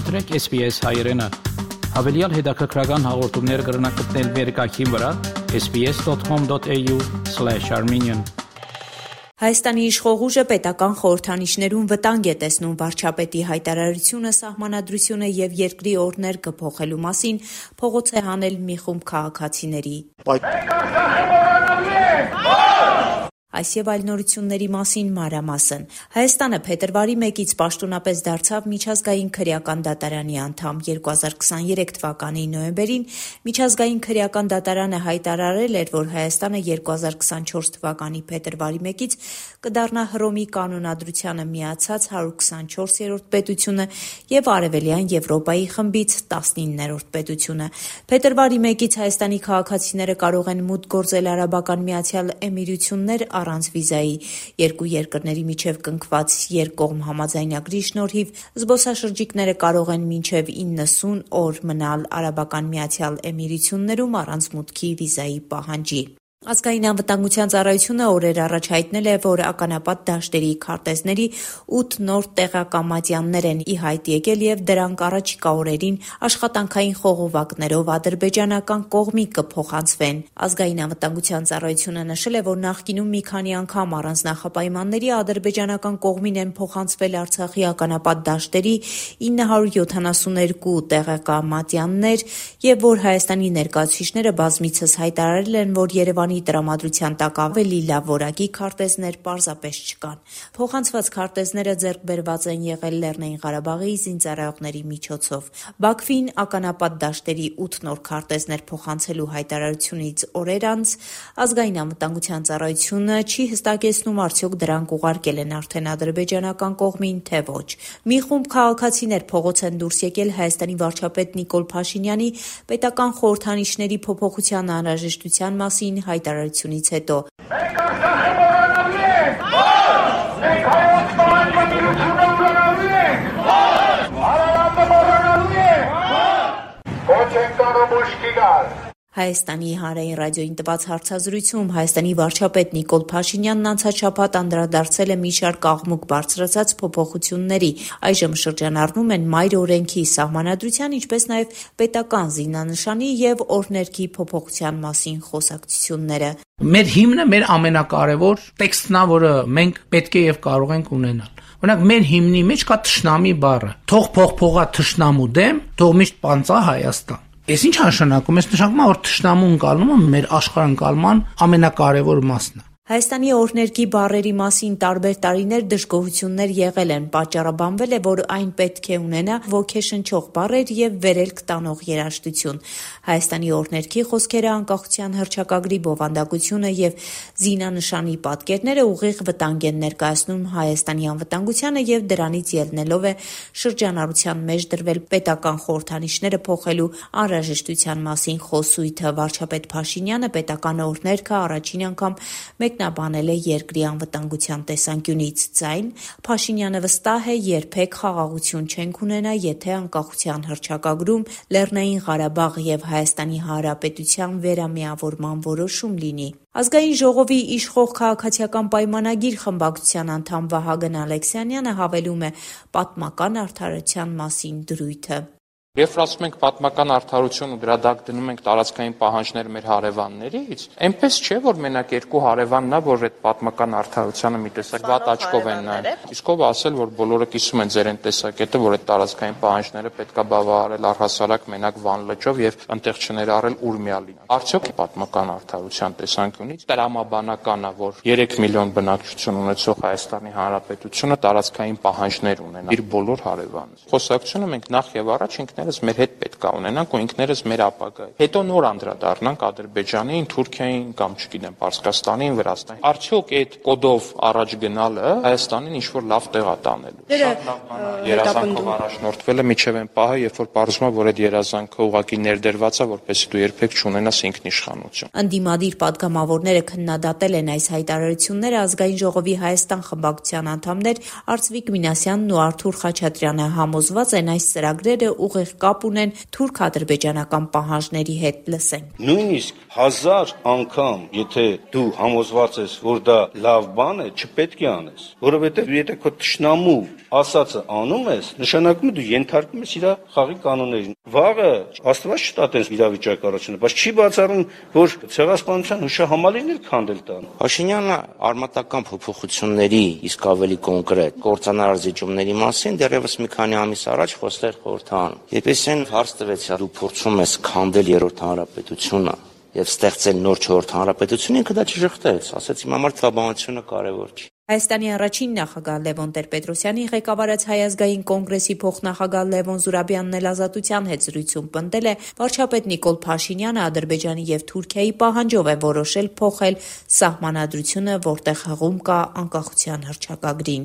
մտրեք SPS հայերեն։ Հավելյալ հետաքրքրական հաղորդումներ կգրնակցնել վերկայքին վրա sps.com.au/armenian Հայաստանի իշխող ուժը պետական խորհրդանիշներում վտանգ է տեսնում վարչապետի հայտարարությունը սահմանադրությունը եւ երկրի օրներ կփոխելու մասին փողոց է հանել մի խումբ քաղաքացիների։ Այս եւ այլ նորությունների մասին մանրամասն։ Հայաստանը փետրվարի 1-ից պաշտոնապես դարձավ միջազգային քրեական դատարանի անդամ։ 2023 թվականի նոյեմբերին միջազգային քրեական դատարանը հայտարարել էր, որ Հայաստանը 2024 թվականի փետրվարի 1-ից կդառնա Հռոմի կանոնադրությանը միացած 124-րդ պետությունը եւ Արևելյան Եվրոպայի խմբից 19-րդ պետությունը։ Փետրվարի 1-ից Հայաստանի քաղաքացիները կարող են մուտք գործել Արաբական Միացյալ Էմիրություններ առանց վիզայի։ Երկու երկրների միջև կնքված երկկողմ համաձայնագրի շնորհիվ զբոսաշրջիկները կարող են մինչև 90 օր մնալ Արաբական Միացյալ Էմիրություններում առանց մուտքի վիզայի պահանջի։ Ազգային անվտանգության ծառայությունը օրեր առաջ հայտնել է, որ ականապատ դաշտերի քարտեզների 8 նոր տեղակամատյաններ են ի հայտ եկել եւ դրանք առաջիկա օրերին աշխատանքային խողովակներով ադրբեջանական կողմի կփոխանցվեն։ Ազգային անվտանգության ծառայությունը նշել է, որ նախկինում մի քանի անգամ առանց նախապայմանների ադրբեջանական կողմին են փոխանցվել Արցախի ականապատ դաշտերի 972 տեղակամատյաններ եւ որ Հայաստանի ներկայացուցիչները բազմիցս հայտարարել են, որ Երևան Երևանի տրամադրության տակ ավելի լավ որակի քարտեզներ պարզապես չկան։ Փոխանցված քարտեզները ձեռք բերված են եղել Լեռնային Ղարաբաղի զինծառայողների միջոցով։ Բաքվին ականապատ դաշտերի 8 նոր քարտեզներ փոխանցելու հայտարարությունից օրեր անց ազգային անվտանգության ծառայությունը չի հստակեցնում արդյոք դրանք ուղարկել են արդեն ադրբեջանական կողմին, թե ոչ։ Մի խումբ քաղաքացիներ փողոց են դուրս եկել Հայաստանի վարչապետ Նիկոլ Փաշինյանի պետական խորհրդանիշների փոփոխության անհրաժեշտության մասին հայ հայտարարությունից հետո։ Մենք արժանանալու ենք։ Մենք հայոց պահանջատիրությունը ուրանալու ենք։ Հարավանը մոռանալու ենք։ Ոչ ենք կարող ուշքի գալ։ Հայաստանի հանրային ռադիոյին տված հարցազրույցում Հայաստանի վարչապետ Նիկոլ Փաշինյանն անցած շաբաթ անդրադարձել է մի շարք աղմուկ բարձրացած փոփոխությունների։ Այժմ շրջանառվում են մայր օրենքի սահմանադրության, ինչպես նաև պետական զինանշանի եւ օրներքի փոփոխության մասին խոսակցությունները։ Մեր հիմնը մեր ամենակարևոր տեքստն է, որը մենք պետք է եւ կարող ենք ունենալ։ Օրինակ մեր հիմնի մեջ կա թշնամի բառը։ Թող փող փողա թշնամու դեմ, թող միշտ պանծա Հայաստան։ Այս ինչ նշանակում է։ Այս նշանակում է, որ թշնամու ընկալումը մեր աշխարհընկալման ամենակարևոր մասն է։ Հայաստանի օրհներգի բառերի մասին տարբեր տարիներ դժգոհություններ եղել են։ Պատճառաբանվել է, որ այն պետք է ունենա ոգեշնչող բառեր եւ վերելք տանող երաժշտություն։ Հայաստանի օրհներգի խոսքերը անկախության հռչակագրի բովանդակությունը եւ զինանշանի պատկերները ուղիղ վտանգ են ներկայացնում Հայաստանի անվտանգությանը եւ դրանից ելնելով է շրջանառության մեջ դրվել պետական խորհրդանիշները փոխելու անհրաժեշտության մասին խոսույթը։ Վարչապետ Փաշինյանը պետական օրհներգը առաջին անգամ մեկ մեկնաբանել է երկրի անվտանգության տեսանկյունից։ Ձայն Փաշինյանը վստահ է, երբեք խաղաղություն չենք ունենա, եթե անկախության հռչակագրում Լեռնային Ղարաբաղ եւ Հայաստանի Հանրապետության վերամիավորման որոշում լինի։ Ազգային ժողովի իշխող քաղաքացիական պայմանագիր խմբակցության անդամ Վահագն Ալեքսանյանը հավելում է պատմական արդարության մասին դրույթը։ Երբ ասում ենք պատմական արդարություն ու դրա դակ դնում ենք տարածքային պահանջներ մեր հարևաններից, այնպես չէ, որ մենակ երկու հարևանն է, որ այդ պատմական արդարությանը մի տեսակ վատ աչքով են նայում։ Իսկ ով ասել, որ բոլորը կիսում են ձեր այն տեսակետը, որ այդ տարածքային պահանջները պետքա բավարարել առհասարակ մենակ Վան լճով եւ այնտեղ չներառել Ուրմիալին։ Արդյոք պատմական արդարության տեսանկյունից տրամաբանական է, որ 3 միլիոն բնակչություն ունեցող Հայաստանի Հանրապետությունը տարածքային պահանջներ ունենա իր բոլոր հարևանից։ Խոսակցությունը մենք նախ եւ առաջ ինքն ինքներս մեր հետ պետք է ունենանք ու ինքներս մեր ապագայը։ Հետո նոր անդրադառնանք Ադրբեջանին, Թուրքիային կամ չգիտեմ Պարսկաստանին, Վրաստանին։ Արդյոք այդ կոդով առաջ գնալը Հայաստանին ինչ որ լավ տեղ է տանելու։ Շատ լավ բան է։ Երազանքով առաջնորդվելը միջև այն պահը, երբ որ բարձվում է, որ այդ երազանքը ուղակի ներդրված է, որպեսզի դու երբեք չունենաս ինքնիշխանություն։ Անդիմադիր падգամավորները քննադատել են այս հայտարարությունները ազգային ժողովի Հայաստան խմբակցության անդամներ Արծվիկ Մինասյանն ու Արթուր Խաչատրյանը համոզված են այս ծրագրերը ուղիղ ուղիղ կապ ունեն թուրք-ադրբեջանական պահանջների հետ, լսենք։ Նույնիսկ 1000 անգամ, եթե դու համոզված ես, որ դա լավ բան է, չպետք է անես, որովհետև եթե քո ճշնամու ասածը անում ես, նշանակում է դու ենթարկում ես իր խաղի կանոններին։ Վաղը Աստված չտա տես իրավիճակ առաջինը, բայց չի բացառում, որ ցեղասպանության հուշահամալիրներ քանդել տան։ Փաշինյանը արմատական փոփոխությունների, իսկ ավելի կոնկրետ կորցանար զիջումների մասին դեռևս մի քանի ամիս առաջ խոսել խորհրդան։ Երբեսեն հարց տվեց, դու փորձում ես քանդել երրորդ հանրապետությունը եւ ստեղծել նոր չորրորդ հանրապետություն, ինքը դա չժխտեց, ասաց իմ համար թվաբանությունը կարեւոր չի։ Հայաստանի առաջին նախագահ Լևոն Տեր-Պետրոսյանի ղեկավարած Հայ ազգային կոնգրեսի փոխնախագահ Լևոն Զուրաբյանն էլ ազատության հետ զրույցում պնդել է, վարչապետ Նիկոլ Փաշինյանը Ադրբեջանի եւ Թուրքիայի պահանջով է որոշել փոխել սահմանադրությունը, որտեղ հղում կա անկախության հռչակագրին։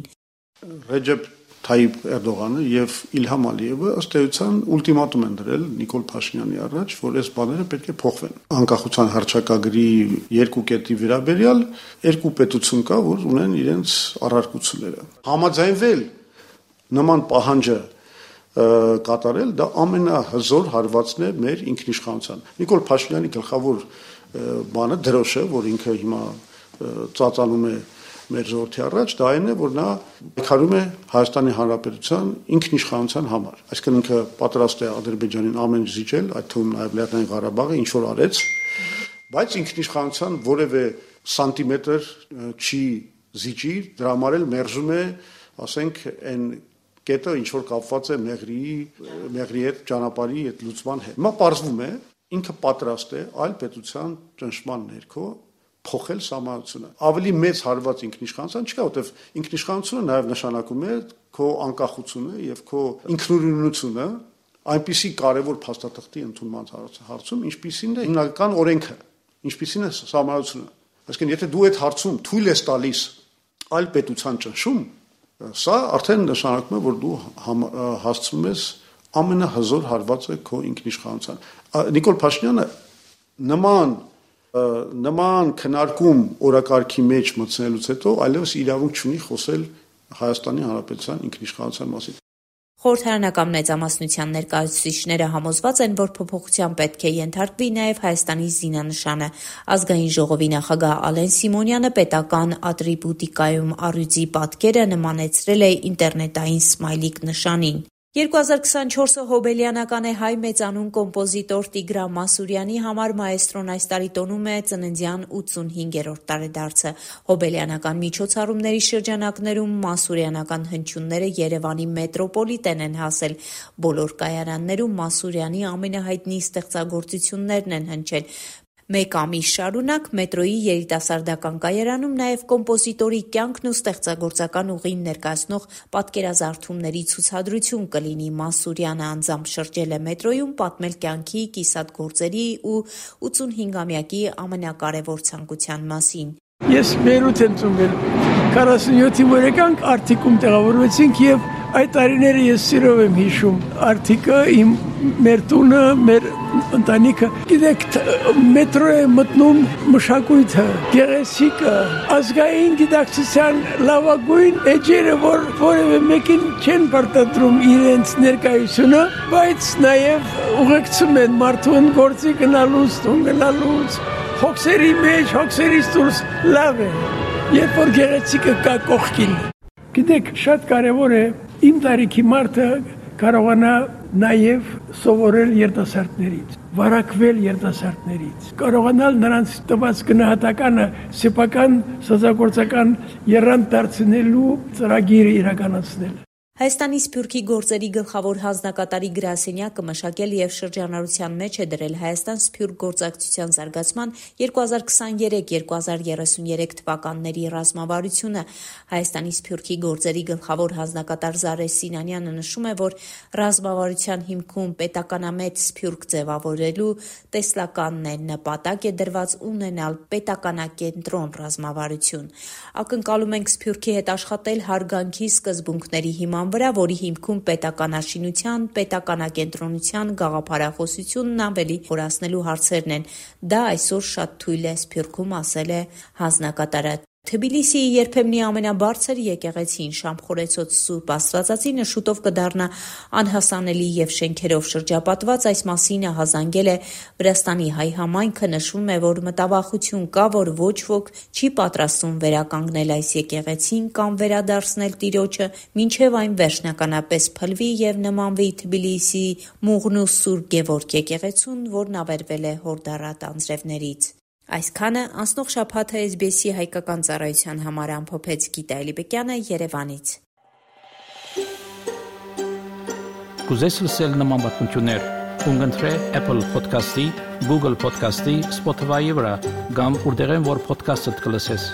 Ռեջեփ Թայիպ Էրդողանը եւ Իլհամ Ալիևը ըստ էության ուլտիմատում են դրել Նիկոլ Փաշինյանի առաջ, որ այս բաները պետք է փոխվեն։ Անկախության հռչակագրի երկու կետի վերաբերյալ երկու պետություն կա, որ ունեն իրենց առարկությունները։ Համաձայնվել նման պահանջը կատարել, դա ամենահզոր հարվածն է մեր ինքնիշխանության։ Նիկոլ Փաշինյանի գլխավոր բանը դրոշը, որ ինքը հիմա ծածանում է մեր ժողովրդի առաջ, դա այն է, որ նա քարում է Հայաստանի Հանրապետության ինքնիշխանության համար։ Այսինքն ինքը պատրաստ է Ադրբեջանին ամեն զիջել, այդ թվում նաև Լեռնային Ղարաբաղը, ինչ որ արեց, բայց ինքնիշխանության որևէ սանտիմետր չի զիջի, դրա համար էլ մերժում է, ասենք, այն կետը ինչ որ կապված է Մեղրի, Մեղրի հետ ճանապարհի այդ լուծման հետ։ Հիմա ողջվում է, ինքը պատրաստ է այլ պետության ճնշման ներքո փոխել սահմանությունը։ Ավելի մեծ հարված ինքնիշխանության չկա, որտեվ ինքնիշխանությունը նաև նշանակում է քո անկախությունը եւ քո ինքնուրույնությունը այնպիսի կարևոր փաստաթղթի ընդունման հարցում, ինչպիսին է հիմնական օրենքը, ինչպիսին է սահմանությունը։ Այսինքն, եթե դու այդ հարցում թույլ ես տալիս այլ պետության ճնշում, սա արդեն նշանակում է, որ դու հասցնում ես ամենահզոր հարվածը քո ինքնիշխանության։ Նիկոլ Փաշինյանը նման նման քնարկում օրակարգի մեջ մտցնելուց հետո այլևս իրավունք չունի խոսել Հայաստանի Հանրապետության ինքնիշխանության մասին։ Խորհրդարանական մեծամասնության ներկայացուցիչները համոզված են, որ փոփոխության պետք է ենթարկվի նաև Հայաստանի զինանշանը։ Ազգային ժողովի նախագահ Ալեն Սիմոնյանը պետական ատրիբուտիկայում առյուծի պատկերը նմանեցրել է ինտերնետային սմայլիկ նշանին։ 2024-ը հոբելյանական է հայ մեծանուն կոմպոզիտոր Տիգրան Մասուրյանի համար մայեստրոն այս տարի տոնում է ծննդյան 85-րդ տարեդարձը։ Հոբելյանական միջոցառումների շրջանակներում մասուրյանական հնչյունները Երևանի մետրոպոլիտեն են հասել։ Բոլոր կայարաններում Մասուրյանի ամենահայտնի ստեղծագործություններն են հնչել։ Մեկ ամիս շարունակ մետրոյի երիտասարդական կայարանում նաև կոմպոզիտորի կյանքն ու ստեղծագործական ուղին ներկայացնող պատկերազարդումների ցուցադրություն կլինի։ Մասուրյանը անձամբ շրջել է մետրոյում պատմել կյանքի, կիսատ գործերի ու 85-ամյակի ամենակարևոր ցանկության մասին։ Ես Բեյրութ եմ ծնվել 47-ի մորեկանք Արտիկում տեղավորվեցինք եւ այդ տարիները ես սիրով եմ հիշում։ Արտիկը իմ մեր տունը, մեր ընտանիքը։ Գիտեք, մետրո է մտնում մշակույթը, գեղեցիկը, ազգային գիտակցության լավագույն էջերը, որ որևէ մեկին չեն պարտադրում իրենց ներկայությունը, բայց նաև ուղեկցում են մարդուն գործի գնալուց, տուն գնալուց, հոգսերի մեջ, հոգսերից դուրս լավ է, երբ որ գեղեցիկը կա կողքին։ Գիտեք, շատ կարևոր է իմ տարիքի մարդը կարողանա նաև սովորել երիտասարդներից, վարակվել երիտասարդներից, կարողանալ նրանց տված գնահատականը սեփական սոցիալական երանգ դարձնելու ծրագիրը իրականացնել։ Հայաստանի Սփյուռքի գործերի գլխավոր հանձնակատարի գրասենյակը մշակել եւ շրջանառության մեջ է դրել Հայաստան-Սփյուռք գործակցության զարգացման 2023-2033 թվականների ռազմավարությունը։ Հայաստանի Սփյուռքի գործերի գլխավոր հանձնակատար Զարե Սինանյանը նշում է, որ ռազմավարության հիմքում պետականամետ Սփյուռք ձևավորելու տեսլականն է նպատակ է դրված ունենալ պետականակենտրոն ռազմավարություն։ Ակնկալում ենք Սփյուռքի հետ աշխատել հարգանքի սկզբունքների հիման հիման վրա, որի հիմքում պետականաշինության, պետականակենտրոնության գաղափարախոսությունն ավելի խորացնելու հարցերն են։ Դա այսօր շատ թույլ է Սփյուռքում, ասել է հանձնակատարը։ Թբիլիսիի երբեմնի ամենաբարձր եկեղեցին Շամխորեցոց Սուրբ Աստվածածինը շուտով կդառնա անհասանելի եւ շենքերով շրջապատված, այս մասին ահազանգել է Վրաստանի հայ համայնքը նշվում է, որ մտավախություն կա, որ ոչ ոք չի պատրաստվում վերականգնել այս եկեղեցին կամ վերադարձնել տիրոջը, մինչև այն վերջնականապես փլվի եւ նմանվի Թբիլիսիի Մուղնու Սուրբ Գևորգ եկեղեցուն, որն ավերվել է հորդառատ անձրևներից։ Այսքանը անցնող շաբաթը SBS-ի հայկական ծառայության համար ամփոփեց Գիտա Էլիբեկյանը Երևանից։ Կուզես լսել նման բանություններ, կընտրե Apple Podcast-ի, Google Podcast-ի, Spotify-ի վրա, կամ որտեղեն որ podcast-ը դուք լսես։